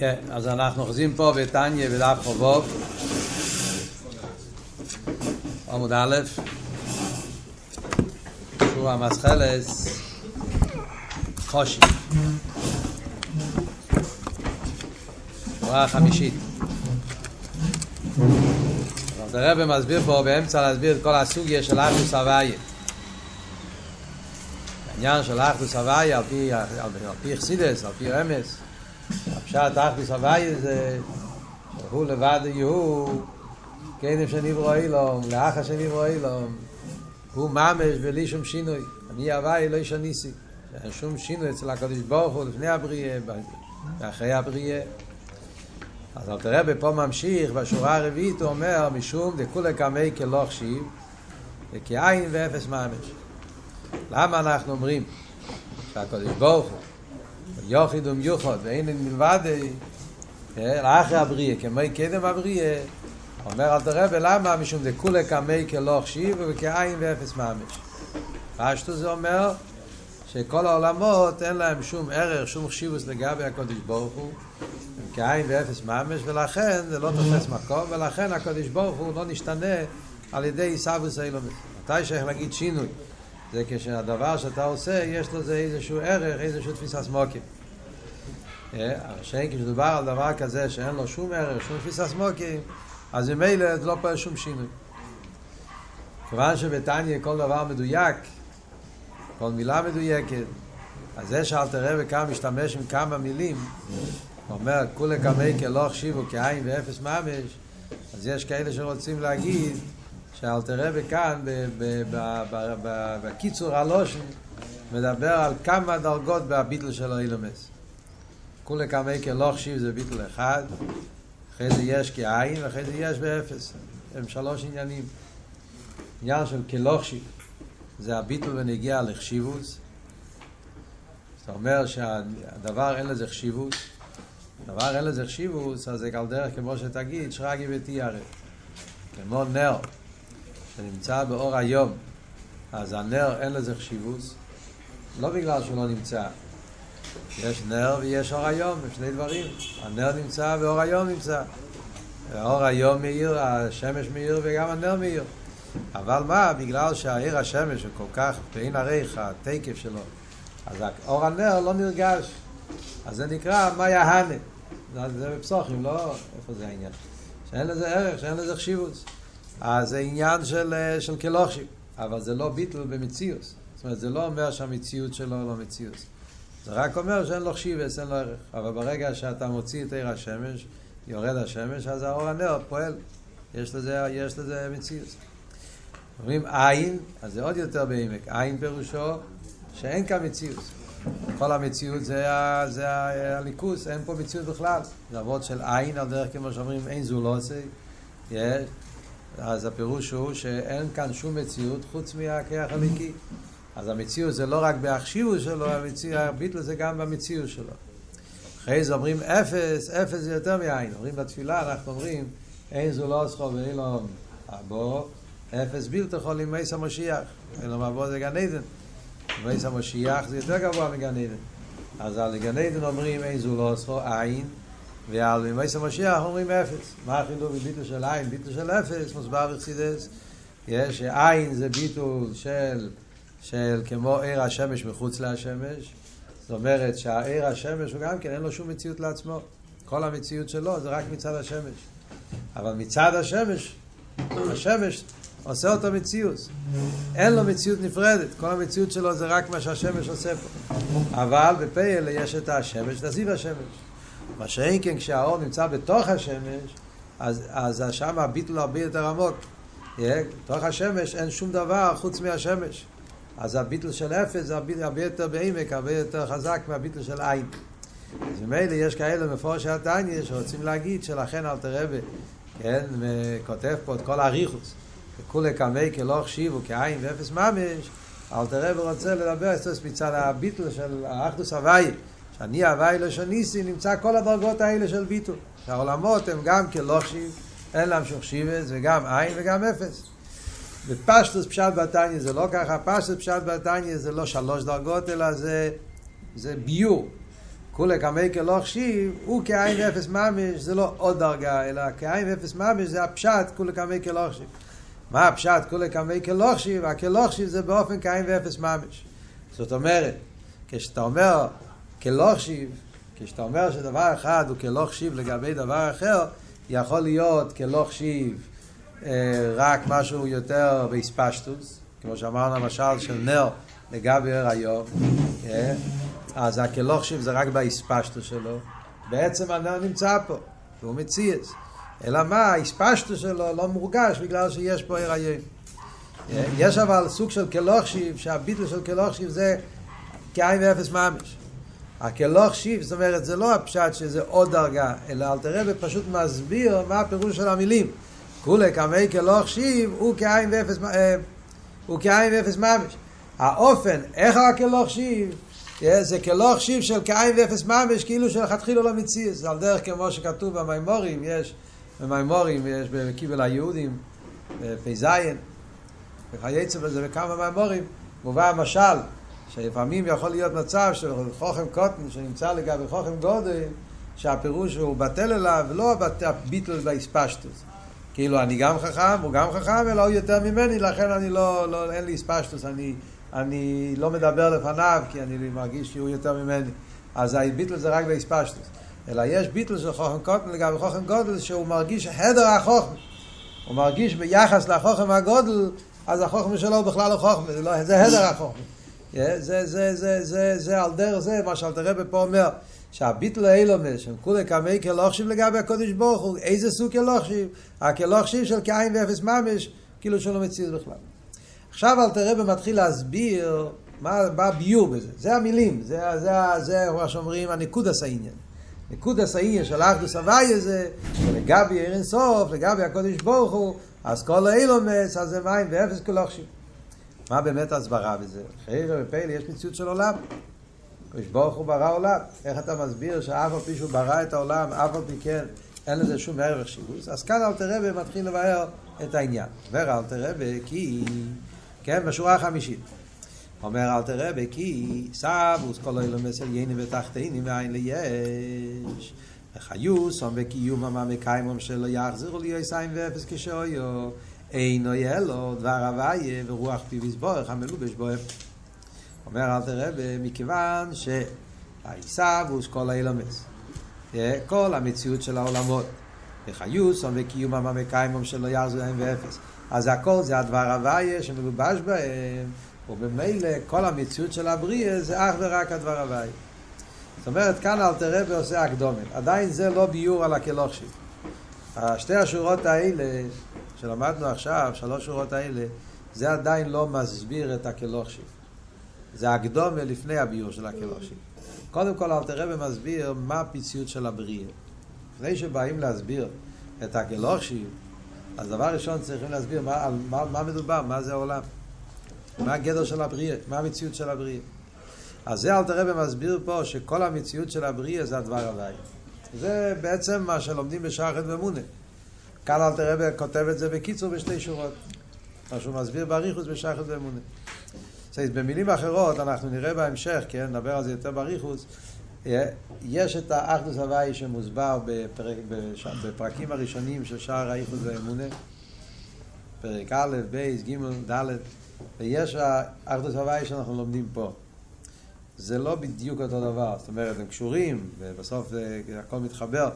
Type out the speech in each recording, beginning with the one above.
כן, אז אנחנו אוחזים פה בתניא בדף חובוב, עמוד א', שהוא המסחלס חושי. שורה חמישית. אז הרב מסביר פה באמצע להסביר את כל הסוגיה של אחדוס הוויה. העניין של אחדוס הוויה על פי חסידס, על פי רמז. הפשט אחדוס הוויה זה שהוא לבד יהוא כנם שנברוא אילום, לאחר שנברוא אילום. הוא ממש בלי שום שינוי. אני הוויה לא ישניסי. אין שום שינוי אצל הקדוש ברוך הוא לפני הבריאה ואחרי הבריאה. אז אל תראה בפה ממשיך, בשורה הרביעית הוא אומר, משום דכולי קמי כלוך שיב, וכעין ואפס ממש. למה אנחנו אומרים שהקדוש ברוך הוא, יוחיד ומיוחד, ואין מלבד, לאחרי הבריאה, כמו קדם הבריאה, אומר אל תראה למה? משום דכולי קמי כלוך שיב, וכעין ואפס ממש. פשטו זה אומר, שכל העולמות אין להם שום ערך, שום חשיבוס לגבי הקודש ברוך הוא, הם כעין ואפס ממש, ולכן זה לא תופס מקום, ולכן הקודש ברוך הוא לא נשתנה על ידי עיסאוויס אילומס. מתי שייך להגיד שינוי? זה כשהדבר שאתה עושה, יש לזה איזשהו ערך, איזשהו תפיסה סמוקים. שאין כשדובר על דבר כזה שאין לו שום ערך, שום תפיסה סמוקים, אז ממילא לא פועל שום שינוי. כיוון שבתניא כל דבר מדויק, כל מילה מדויקת. אז זה שאלתר רבי כאן משתמש עם כמה מילים, הוא אומר, כולי קמי כלא החשיבו כעין ואפס ממש, אז יש כאלה שרוצים להגיד שאלתר רבי כאן, בקיצור הלושן, מדבר על כמה דרגות בביטל של האילומס. כולי קמי כלא החשיב זה ביטל אחד, אחרי זה יש כעין ואחרי זה יש באפס. הם שלוש עניינים. עניין של כלא החשיב. זה הביטול ונגיע לחשיבוס. זאת אומרת שהדבר אין לזה חשיבוס. דבר אין לזה חשיבוס, אז זה על דרך כמו שתגיד, שרגי ותיארה. כמו נר שנמצא באור היום, אז הנר אין לזה חשיבוס, לא בגלל שהוא לא נמצא. יש נר ויש אור היום, הם שני דברים. הנר נמצא ואור היום נמצא. האור היום מאיר, השמש מאיר וגם הנר מאיר. אבל מה, בגלל שהעיר השמש הוא כל כך בעין הריח, התקף שלו, אז אור הנר לא נרגש. אז זה נקרא מה יהנה. זה בפסוחים, לא איפה זה העניין. שאין לזה ערך, שאין לזה חשיבות. אז זה עניין של, של כלושים, אבל זה לא ביטל במציאוס. זאת אומרת, זה לא אומר שהמציאות שלו לא מציאוס. זה רק אומר שאין לו חשיבס, אין לו ערך. אבל ברגע שאתה מוציא את עיר השמש, יורד השמש, אז האור הנר פועל. יש לזה, יש לזה מציאוס. אומרים עין, אז זה עוד יותר בעמק. עין פירושו שאין כאן מציאות. כל המציאות זה, זה הליכוס, אין פה מציאות בכלל. זה אבות של עין, על דרך כמו שאומרים, אין זו עושה. יש. אז הפירוש הוא שאין כאן שום מציאות חוץ מהכיח הליקי. אז המציאות זה לא רק בהחשיבות שלו, הביטל זה גם במציאות שלו. אחרי זה אומרים אפס, אפס זה יותר מעין. אומרים בתפילה, אנחנו אומרים, אין זו לא עשכו ואין לו אבו. אפס בלתי יכול עם מייס המשיח. אין לו מעבור זה גן עדן. מייס המשיח זה יותר גבוה מגן עדן. אז על גן עדן אומרים אין זו לא עשו עין, ועל מייס המשיח אומרים אפס. מה החילוק בביטול של עין? ביטול של אפס, מוסבר בחסידס. יש עין זה ביטול של, של כמו עיר השמש מחוץ להשמש. זאת אומרת שהעיר השמש הוא גם כן אין לו שום מציאות לעצמו. כל המציאות שלו זה רק מצד השמש. אבל מצד השמש, השמש עושה אותו מציאות. אין לו מציאות נפרדת, כל המציאות שלו זה רק מה שהשמש עושה פה. אבל בפייל יש את השמש, את השמש. מה שאין כן כשהאור נמצא בתוך השמש, אז, אז שם הביטול הרבה יותר עמוק. בתוך השמש אין שום דבר חוץ מהשמש. אז הביטול של אפס זה הרבה יותר בעמק, הרבה יותר חזק מהביטול של עין. אז ממילא יש כאלה מפורשי התניא שרוצים להגיד שלכן אל תראה, כן, כותב פה את כל האריכוס. כולי קמי כלא החשיבו כעין ואפס ממש, אל תראה ורוצה לדבר אסטוס מצד הביטל של האחדוס הוואי, שאני הוואי לשניסי, נמצא כל הדרגות האלה של ביטול. שהעולמות הם גם כלא חשיב, אין להם שום חשיבס, וגם עין וגם אפס. ופשטוס פשט בתניא זה לא ככה, פשטוס פשט בתניא זה לא שלוש דרגות, אלא זה, זה ביור. כולי כמי כלא חשיב, הוא כעין ואפס ממש, זה לא עוד דרגה, אלא כעין ואפס ממש זה הפשט כולי כמי כלא חשיב. מה הפשט כולי כמי כלא חשיב? הכלא חשיב זה באופן כעין ואפס ממש. זאת אומרת, כשאתה אומר כלא חשיב, כשאתה אומר שדבר אחד הוא כלא חשיב לגבי דבר אחר, יכול להיות כלא חשיב אה, רק משהו יותר באספשטוס, כמו שאמרנו המשל של נר לגבי הריון, אה, אז הכלא חשיב זה רק באספשטוס שלו, בעצם הנר נמצא פה, והוא מציאס. אלא מה, האספשטוס שלו לא מורגש בגלל שיש פה הריון. אה, יש אבל סוג של כלוכשיב, שהביטל של כלוכשיב זה כאין ואפס ממש. הכלוכשיב, זאת אומרת, זה לא הפשט שזה עוד דרגה, אלא אלתר רבי פשוט מסביר מה הפירוש של המילים. כולי כמי כלוכשיב הוא כאין ואפס, אה, הוא כאין ואפס ממש. האופן, איך הכלוכשיב, אה, זה כלוכשיב של כאין ואפס ממש, כאילו שלכתחילו לא מציאס. זה על דרך כמו שכתוב במימורים, יש, במימורים יש בקיבל היהודים, בפ"ז, וכייצא בזה בכמה מימורים, מובא המשל, שלפעמים יכול להיות מצב של חוכם קוטן שנמצא לגבי חוכם גודל, שהפירוש הוא בטל אליו, לא ביטל באספשטוס. כאילו אני גם חכם, הוא גם חכם, אלא הוא יותר ממני, לכן אני לא, לא אין לי אספשטוס, אני, אני לא מדבר לפניו, כי אני מרגיש שהוא יותר ממני. אז הביטל זה רק באספשטוס. אלא יש ביטל של חוכם קוטן לגבי חוכם גודל, שהוא מרגיש הדר החוכם. הוא מרגיש ביחס לחוכם הגודל, אז החוכמה שלו בכלל לא חוכמה, זה, לא, זה הדר החוכמה. זה, זה, זה, זה, זה, זה על דרך זה, מה שאלתר רבי פה אומר, שהביטל האילומס, שהם כולי כמי כלוכשיב לגבי הקודש ברוך הוא, איזה סוג כלוכשיב? הכלוכשיב של כאין ואפס ממש, כאילו שלא מציז בכלל. עכשיו אלתר רבי מתחיל להסביר מה, מה הביור בזה, זה המילים, זה, זה, זה מה שאומרים הנקודס העניין. נקודס העניין של אחדוס הוויה זה, לגבי עיר אינסוף, לגבי הקודש ברוך הוא, אז כל האילומס, אז זה מים ואפס כלוכשיב. מה באמת הסברה בזה? חיירה ופלא יש מציאות של עולם. קדוש ברוך הוא ברא עולם. איך אתה מסביר שאף על פי שהוא ברא את העולם, אף על פי כן אין לזה שום ערך שיבוש? אז כאן אלתר רבי מתחיל לבאר את העניין. אומר אלתר רבי כי, כן, בשורה החמישית. אומר אלתר רבי כי סבוס כל אילומס עליינים ותחתינים מאין ליש. וחיוסום וקיומם המקיימום שלו יחזרו לי עשיים ואפס כשאויו. אינו ילו דבר הוויה ורוח פיו יסבורך המלובש בו אומר אל תראה מכיוון שהעיסאוווס כל האילומס כל המציאות של העולמות. וחיוסם וקיומם המקיימם שלו יחזו להם ואפס. אז הכל זה הדבר הוויה שמלובש בהם ובמילא כל המציאות של הבריאה זה אך ורק הדבר הוויה. זאת אומרת כאן אל תראה ועושה הקדומת. עדיין זה לא ביור על הכלוכשי שתי השורות האלה שלמדנו עכשיו, שלוש שורות האלה, זה עדיין לא מסביר את הכלוכשיב. זה הקדומה לפני הביור של הכלוכשיב. קודם כל אלתר רבי מסביר מה הפיציות של הבריאה. לפני שבאים להסביר את הכלוכשיב, אז דבר ראשון צריכים להסביר מה, על מה, מה מדובר, מה זה העולם. מה הגדר של הבריאה, מה המציאות של הבריאה. אז זה אלתר רבי מסביר פה שכל המציאות של הבריאה זה הדבר הוואי. זה בעצם מה שלומדים בשחד ומונה. כאן אלתר רבי כותב את זה בקיצור בשתי שורות. מה שהוא מסביר באריכוס בשחס ואמונה. במילים אחרות, אנחנו נראה בהמשך, כן, נדבר על זה יותר באריכוס, יש את האחדוס הוואי שמוסבר בפרק, בפרקים הראשונים של שער האיחוס והאמונה, פרק א', ב', ג', ד', ויש האחדוס הוואי שאנחנו לומדים פה. זה לא בדיוק אותו דבר, זאת אומרת, הם קשורים, ובסוף הכל מתחבר,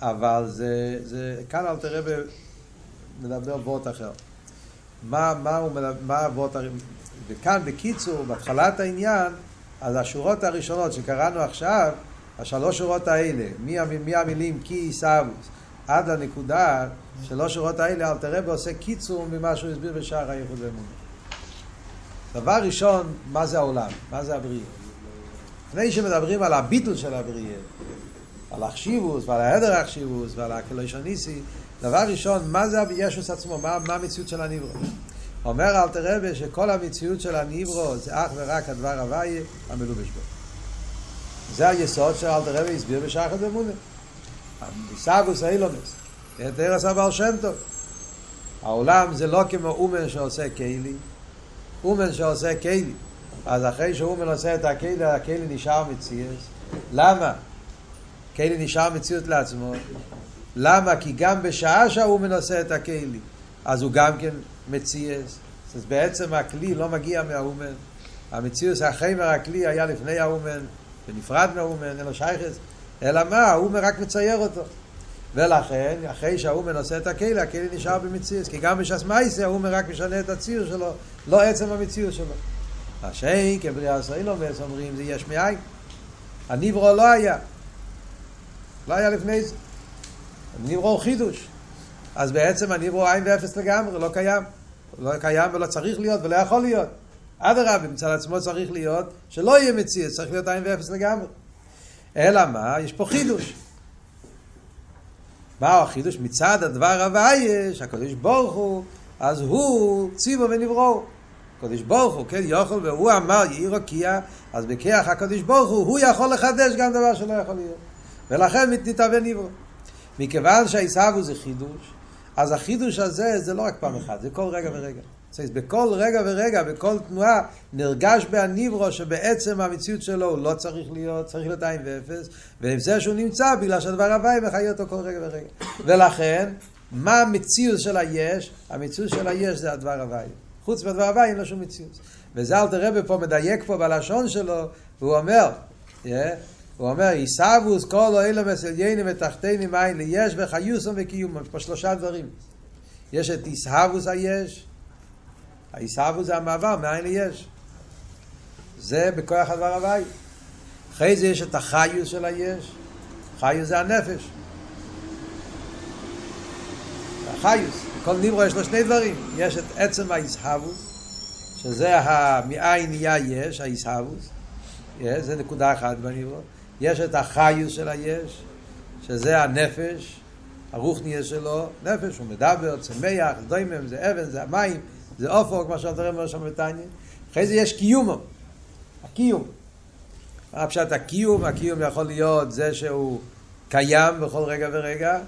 אבל זה, זה כאן אל תראה מדבר וורט אחר. מה, מה הוא מדבר, מה הוורט, וכאן בקיצור, בהתחלת העניין, אז השורות הראשונות שקראנו עכשיו, השלוש שורות האלה, מי, מי המילים כי סבוס, עד לנקודה שלוש שורות האלה, אל תראה ועושה קיצור ממה שהוא הסביר בשער הייחוד ואמונה. דבר ראשון, מה זה העולם? מה זה הבריאה? לפני שמדברים על הביטול של הבריאה, על החשיבוס ועל ההדר החשיבוס ועל הקלוישוניסי, דבר ראשון, מה זה ישוס עצמו? מה, מה המציאות של הניברו? אומר אל תרבה שכל המציאות של הניברו זה אך ורק הדבר הוויה המלובש בו. זה היסוד שאל תרבה הסביר בשחד אמונה. המושגוס האילומס. את ארץ הבעל שם טוב. העולם זה לא כמו אומן שעושה קיילי, אומן שעושה קיילי. אז אחרי שאומן עושה את הקיילי, הקיילי נשאר מציאס. למה? כלי נשאר מציאות לעצמו. למה? כי גם בשעה שההוא מנסה את הכלי, אז הוא גם כן מציאס. אז בעצם הכלי לא מגיע מהאומן. המציאות החמר הכלי היה לפני האומן, ונפרד מהאומן, לו שייכס. אלא מה? האומן רק מצייר אותו. ולכן, אחרי שהאומן עושה את הכלי, הכלי נשאר במציאות. כי גם בש"ס מייסה האומן רק משנה את הציור שלו, לא עצם המציאות שלו. השם, כבריאה סוילומס, אומרים, זה יש מאין. הניברו לא היה. לא היה לפני זה. הוא חידוש. אז בעצם הניברו עין ואפס לגמרי, לא קיים. לא קיים ולא צריך להיות ולא יכול להיות. אדרבה, מצד עצמו צריך להיות שלא יהיה מציאות, צריך להיות עין ואפס לגמרי. אלא מה? יש פה חידוש. מהו החידוש? מצד הדבר הוויה, שהקדוש ברוך הוא, אז הוא ציבו ונברו. הקדוש ברוך הוא, כן, יוכל, והוא אמר יהי רוקיע, אז בכיח הקדוש ברוך הוא, הוא יכול לחדש גם דבר שלא יכול להיות. ולכן נתהווה נברו. מכיוון שהעיסאוו זה חידוש, אז החידוש הזה זה לא רק פעם אחת, זה כל רגע ורגע. זאת בכל רגע ורגע, בכל תנועה, נרגש בהניברו שבעצם המציאות שלו הוא לא צריך להיות, צריך להיות עין ואפס, ועם זה שהוא נמצא, בגלל שהדבר הוואי מחיה אותו כל רגע ורגע. ולכן, מה המציאות של היש? המציאות של היש זה הדבר הוואי. חוץ מהדבר הוואי אין לו שום מציאות. וזה אל תראה פה מדייק פה בלשון שלו, והוא אומר, yeah, הוא אומר, עיסאוווס כל אוהלם מסליינים ותחתינים אין ליש וחיוסם וקיומם. יש פה שלושה דברים. יש את עיסאוווס היש, העיסאוווס זה המעבר מאין ליש. זה בכוח הדבר הוואי. אחרי זה יש את החיוס של היש. חיוס זה הנפש. החיוס. כל ניברו יש לו שני דברים. יש את עצם העיסאוווס, שזה מאין נהיה יש, העיסאוווס. זה נקודה אחת בניברו. יש את החיוס של היש, שזה הנפש, הרוחניה שלו, נפש, הוא מדבר, צמח, דוימם, זה אבן, זה המים, זה אופוק, מה שאתה אומר שם בתניא. אחרי זה יש קיומו, הקיום. מה פשט הקיום? הקיום יכול להיות זה שהוא קיים בכל רגע ורגע,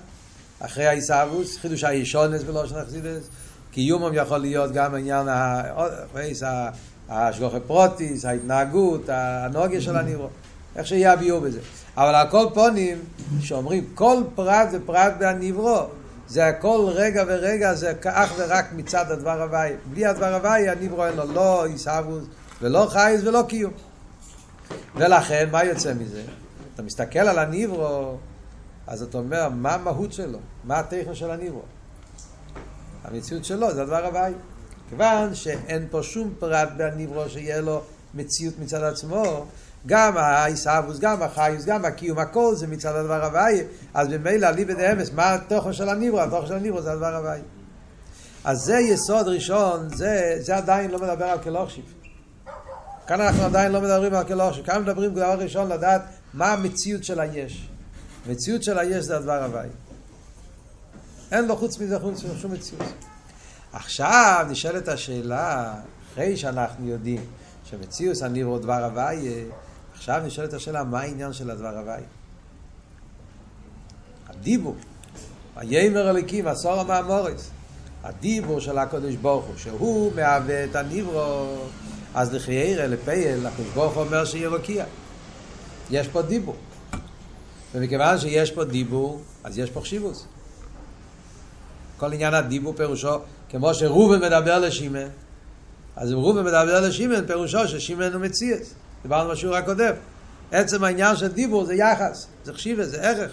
אחרי העיסאוווס, חידוש הישונס ולא שנחזידס. קיומם יכול להיות גם עניין השגוחי פרוטיס, ההתנהגות, הנוגיה של הניברו. איך שיהיה הביאור בזה. אבל על כל פונים, שאומרים כל פרט זה פרט בהניברו, זה הכל רגע ורגע, זה אך ורק מצד הדבר הוואי. בלי הדבר הוואי, הניברו אין לו לא עיסאוווס ולא חייס ולא קיום. ולכן, מה יוצא מזה? אתה מסתכל על הניברו, אז אתה אומר, מה המהות שלו? מה הטכן של הניברו? המציאות שלו זה הדבר הוואי. כיוון שאין פה שום פרט בהניברו שיהיה לו מציאות מצד עצמו, גם העיסאוווס, גם החיוס, גם הקיום, הכל זה מצד הדבר הוואי, אז ממילא ליבד אמס, מה התוכן של הניברו? התוכן של הניברו זה הדבר הוואי. אז זה יסוד ראשון, זה, זה עדיין לא מדבר על כלוכשיב. כאן אנחנו עדיין לא מדברים על כלוכשיב, כאן מדברים דבר ראשון לדעת מה המציאות של היש. המציאות של היש זה הדבר הוואי. אין לו חוץ מזה חוץ מזה שום מציאות. עכשיו נשאלת השאלה, אחרי שאנחנו יודעים שמציאות הניברו דבר הוואי, עכשיו נשאלת השאלה, מה העניין של הדבר הוואי? הדיבור, הימר הליקים, עשור המאמורס, הדיבור של הקדוש ברוך הוא, שהוא מהווה את הניברו, אז לחיירה, לפייל, הקדוש ברוך הוא אומר שיהיה רוקיע. יש פה דיבור. ומכיוון שיש פה דיבור, אז יש פה חשיבוס. כל עניין הדיבור פירושו, כמו שראובן מדבר לשמן, אז אם ראובן מדבר לשמן, פירושו ששמן הוא מציאס. דיברנו בשיעור הקודם. עצם העניין של דיבור זה יחס, זה חשיבה, זה ערך.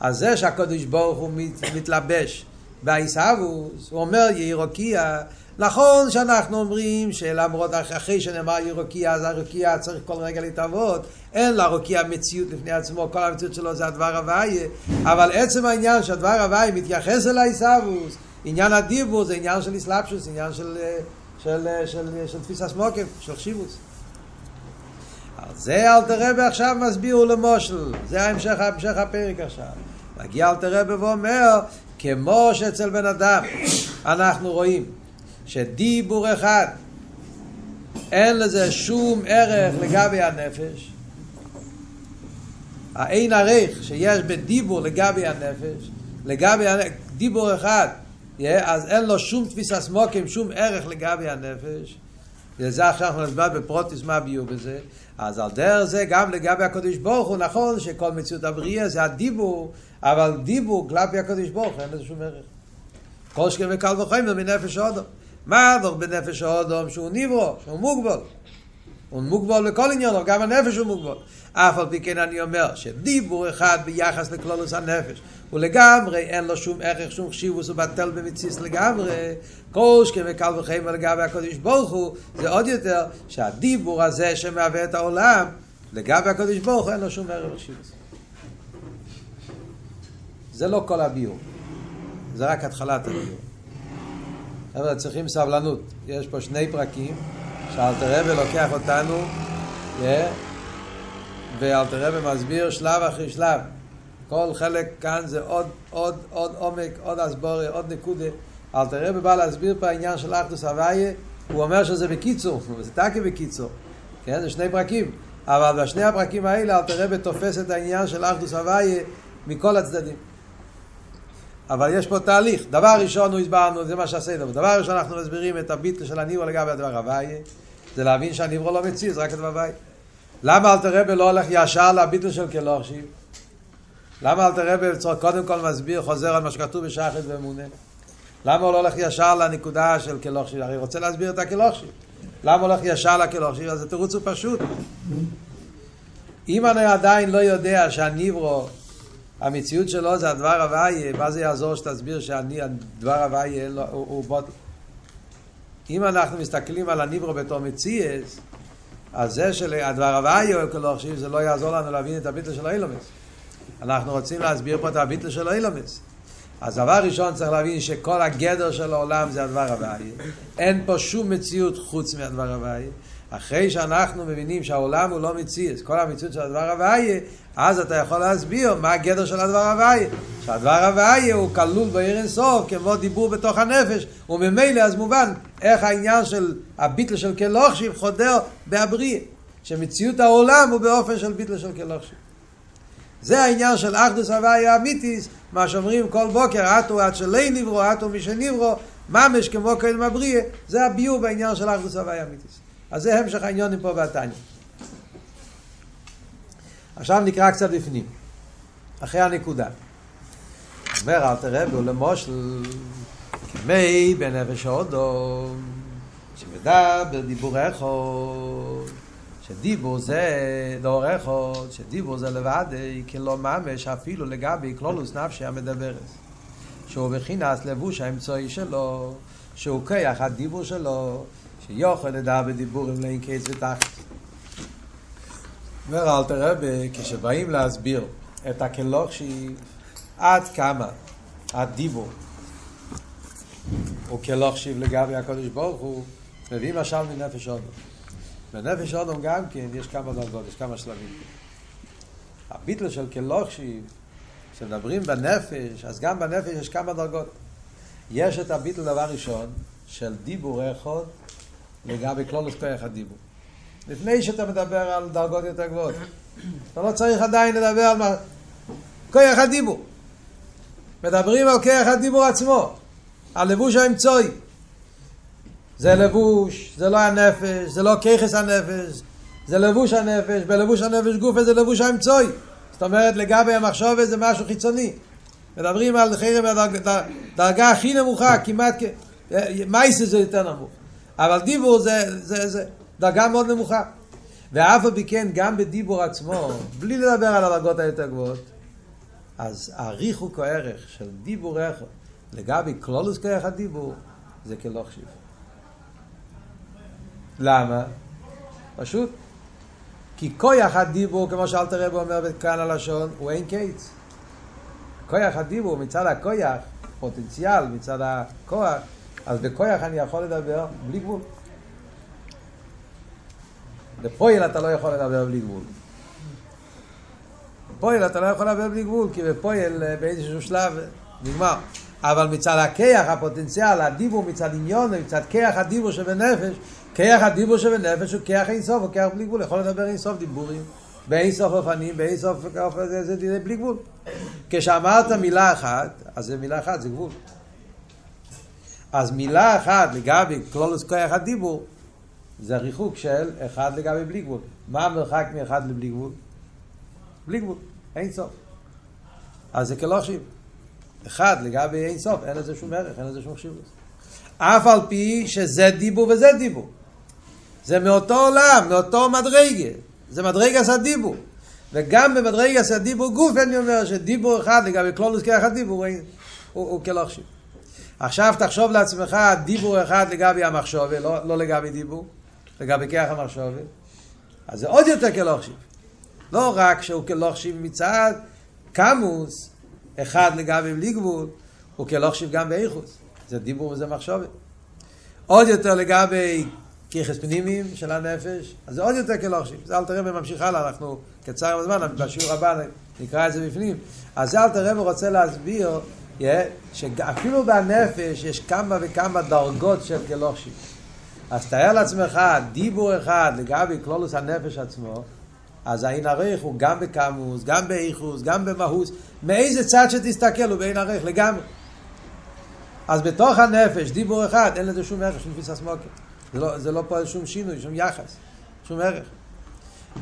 אז זה שהקדוש ברוך הוא מת, מתלבש בעיסאוווס, הוא אומר ירוקיע, נכון שאנחנו אומרים שלמרות אחרי שנאמר ירוקיע, אז הרוקיע צריך כל רגע להתאבות, אין לרוקיע מציאות לפני עצמו, כל המציאות שלו זה הדבר הוויה, אבל עצם העניין שהדבר הוויה מתייחס אל העיסאוווס, עניין הדיבור זה עניין של אסלאפשוס, עניין של, של, של, של, של תפיסה סמוקים, של חשיבוס. זה אלתר רבי עכשיו מסביר למושל, זה ההמשך, המשך הפרק עכשיו. מגיע אלתר רבי ואומר, כמו שאצל בן אדם אנחנו רואים שדיבור אחד אין לזה שום ערך לגבי הנפש, האין ערך שיש בדיבור לגבי הנפש, לגבי דיבור אחד, אז אין לו שום תפיסה סמוקים, שום ערך לגבי הנפש, וזה עכשיו אנחנו נסביר בפרוטיס מה הביאו בזה. אז על דרך זה גם לגבי הקדוש ברוך הוא נכון שכל מציאות הבריאה זה הדיבור, אבל דיבור כלפי הקדוש ברוך אין לזה שום ערך. כל שכן וקל וחומר מנפש האודום. מה הדוח בנפש האודום שהוא ניברו, שהוא מוגבל. הוא מוגבל בכל עניין, גם הנפש הוא מוגבל. אף על פי כן אני אומר שדיבור אחד ביחס לכלולוס הנפש הוא לגמרי אין לו שום ערך, שום חשיבוס, הוא בטל במציס לגמרי. כל שכם וקל וחיים לגבי הקודש ברוך הוא, זה עוד יותר שהדיבור הזה שמהווה את העולם, לגבי הקודש ברוך הוא אין לו שום ערך וחשיבוס. זה לא כל הביור, זה רק התחלת הביור. חבר'ה, צריכים סבלנות. יש פה שני פרקים שאלתר רבי לוקח אותנו, yeah, ואלתר רבי מסביר שלב אחרי שלב. כל חלק כאן זה עוד, עוד, עוד עומק, עוד הסבורי, עוד נקודה. רבי בא להסביר פה העניין של אחדוס הוויה, הוא אומר שזה בקיצור, זה תקי בקיצור. כן, זה שני פרקים. אבל בשני הפרקים האלה אלתר רבי תופס את העניין של אחדוס הוויה מכל הצדדים. אבל יש פה תהליך. דבר ראשון הוא הסברנו, זה מה שעשינו. דבר ראשון אנחנו מסבירים את הביטל של הניברו לגבי הדבר הוויה, זה להבין שהניברו לא מציז, רק הדבר הוויה. למה אלתר רבי לא הולך ישר לביטל של כלוכשיב? למה אלתר רבי קודם כל מסביר, חוזר על מה שכתוב בשחד ואמונה? למה הוא לא הולך ישר לנקודה של כלוכשיב? הרי רוצה להסביר את הכלוכשיב. למה הולך ישר לכלוכשיב? אז התירוץ הוא פשוט. אם אני עדיין לא יודע שהניברו, המציאות שלו זה הדבר הוויה, מה זה יעזור שתסביר שהדבר הוויה הוא, הוא בוטל? אם אנחנו מסתכלים על הניברו בתור מציאס, אז זה שהדבר הוויה הוא כלוכשיב, זה לא יעזור לנו להבין את הביטל של האילומס. אנחנו רוצים להסביר פה את הביטל של האילומס. אז דבר ראשון צריך להבין שכל הגדר של העולם זה הדבר הוויה. אין פה שום מציאות חוץ מהדבר הוויה. אחרי שאנחנו מבינים שהעולם הוא לא מציאות, כל המציאות של הדבר הוויה, אז אתה יכול להסביר מה הגדר של הדבר הוויה. שהדבר הוויה הוא כלול בעיר אינסוף, כמו דיבור בתוך הנפש, וממילא אז מובן איך העניין של הביטל של כלוכשיב חודר בהבריא. שמציאות העולם הוא באופן של ביטל של כלוכשיב. זה העניין של אחדוס הוויה אמיתיס, מה שאומרים כל בוקר, אטו עד שלי נברו, אטו מי שנברו, ממש כמו קודם הבריא, זה הביור בעניין של אחדוס הוויה אמיתיס. אז זה המשך העניונים פה בתניא. עכשיו נקרא קצת בפנים, אחרי הנקודה. אומר אל תראה, והוא למושל, כמי בנפש הודו, שמדבר דיבור אחד. שדיבור זה לא רכות, שדיבור זה לבד, כי לא ממש אפילו לגבי כלולוס נפשי המדברת. שהוא בחינס לבוש האמצעי שלו, שהוא כיח הדיבור שלו, שיוכל לדע בדיבורים לאין קץ ותחת. אומר אל תראה, כשבאים להסביר את הכלוך שהיא עד כמה הדיבור הוא כלוך שיב לגבי הקודש ברוך הוא, מביא משל מנפש אודו. בנפש אודום גם כן יש כמה דרגות, יש כמה שלבים. הביטל של כלוכשיב, כשמדברים בנפש, אז גם בנפש יש כמה דרגות. יש את הביטל דבר ראשון, של דיבור אחד לגבי כלולוס כוח הדיבור. לפני שאתה מדבר על דרגות יותר גבוהות. אתה לא צריך עדיין לדבר על מה... כוח הדיבור. מדברים על כוח הדיבור עצמו, על לבוש האמצעי. זה לבוש, זה לא הנפש, זה לא ככס הנפש, זה לבוש הנפש, בלבוש הנפש גופה זה לבוש האמצעי. זאת אומרת, לגבי המחשוב זה משהו חיצוני. מדברים על חרם הדרגה הכי נמוכה, כמעט, מייסס זה יותר נמוך. אבל דיבור זה, זה, זה דרגה מאוד נמוכה. ואף על פי כן, גם בדיבור עצמו, בלי לדבר על הדרגות היותר גבוהות, אז הריחוק הערך של דיבור אחד לגבי כלולוס כרך הדיבור, זה כלא חשיב. למה? פשוט. כי כויח הדיבור, כמו שאלתר רב אומר כאן הלשון, הוא אין קיץ. כויח הדיבור, מצד הכויח, פוטנציאל, מצד הכוח, אז בכויח אני יכול לדבר בלי גבול. בפועל אתה לא יכול לדבר בלי גבול. בפועל אתה לא יכול לדבר בלי גבול, כי בפועל אה, באיזשהו שלב נגמר. אבל מצד הכיח, הפוטנציאל, הדיבור מצד עניון, מצד כיח הדיבור שבנפש, כיח הדיבור שבנפש הוא כיח אינסוף, הוא כיח בלי גבול, יכול לדבר אינסוף דיבורים, באינסוף אופנים, באינסוף זה, זה, זה בלי גבול. כשאמרת מילה אחת, אז זה מילה אחת, זה גבול. אז מילה אחת לגבי כלולוס כיח הדיבור, זה ריחוק של אחד לגבי בלי גבול. מה המרחק מאחד לבלי גבול? בלי גבול, אין סוף. אז זה כלושים. אחד לגבי אין סוף, אין לזה שום ערך, אין לזה שום חשיבות. אף על פי שזה דיבור וזה דיבור. זה מאותו עולם, מאותו מדרגה. זה מדרגה של דיבור. וגם במדרגה של דיבור גוף אני אומר שדיבור אחד לגבי כלולוס כאחד דיבור הוא, הוא, הוא כלושים. עכשיו תחשוב לעצמך דיבור אחד לגבי המחשובה, לא, לא לגבי דיבור, לגבי כיח המחשובה. אז זה עוד יותר כלוכשיב. לא רק שהוא כלוכשיב מצד קמוס, אחד לגבי בלי גבול, הוא כלוכשיב גם באיכוס. זה דיבור וזה מחשובה. עוד יותר לגבי כיחס פנימיים של הנפש, אז זה עוד יותר כלוכשיב. זה אל תראה ממשיך הלאה, אנחנו קצר בזמן, בשיעור הבא נקרא את זה בפנים. אז זה אל תראה ורוצה להסביר yeah, שאפילו בנפש יש כמה וכמה דרגות של כלוכשיב. אז תאר לעצמך דיבור אחד לגבי כלולוס הנפש עצמו, אז העין ערך הוא גם בקמוס, גם באיכוס, גם במהוס, מאיזה צד שתסתכל הוא בעין ערך לגמרי. אז בתוך הנפש, דיבור אחד, אין לזה שום ערך, שום תפיסה סמוקר. זה לא, זה לא פועל שום שינוי, שום יחס, שום ערך.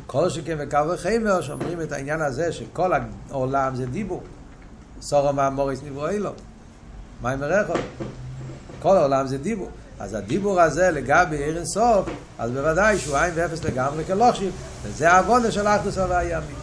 כל שכן וקו וחמר שאומרים את העניין הזה שכל העולם זה דיבור. סורו מאמוריס נברו אילו. מה עם הרחוב? כל העולם זה דיבור. אז הדיבור הזה לגבי עיר סוף, אז בוודאי שהוא עין ואפס לגמרי כלוכשיב, וזה העבודה של אחדוס הווה הימי.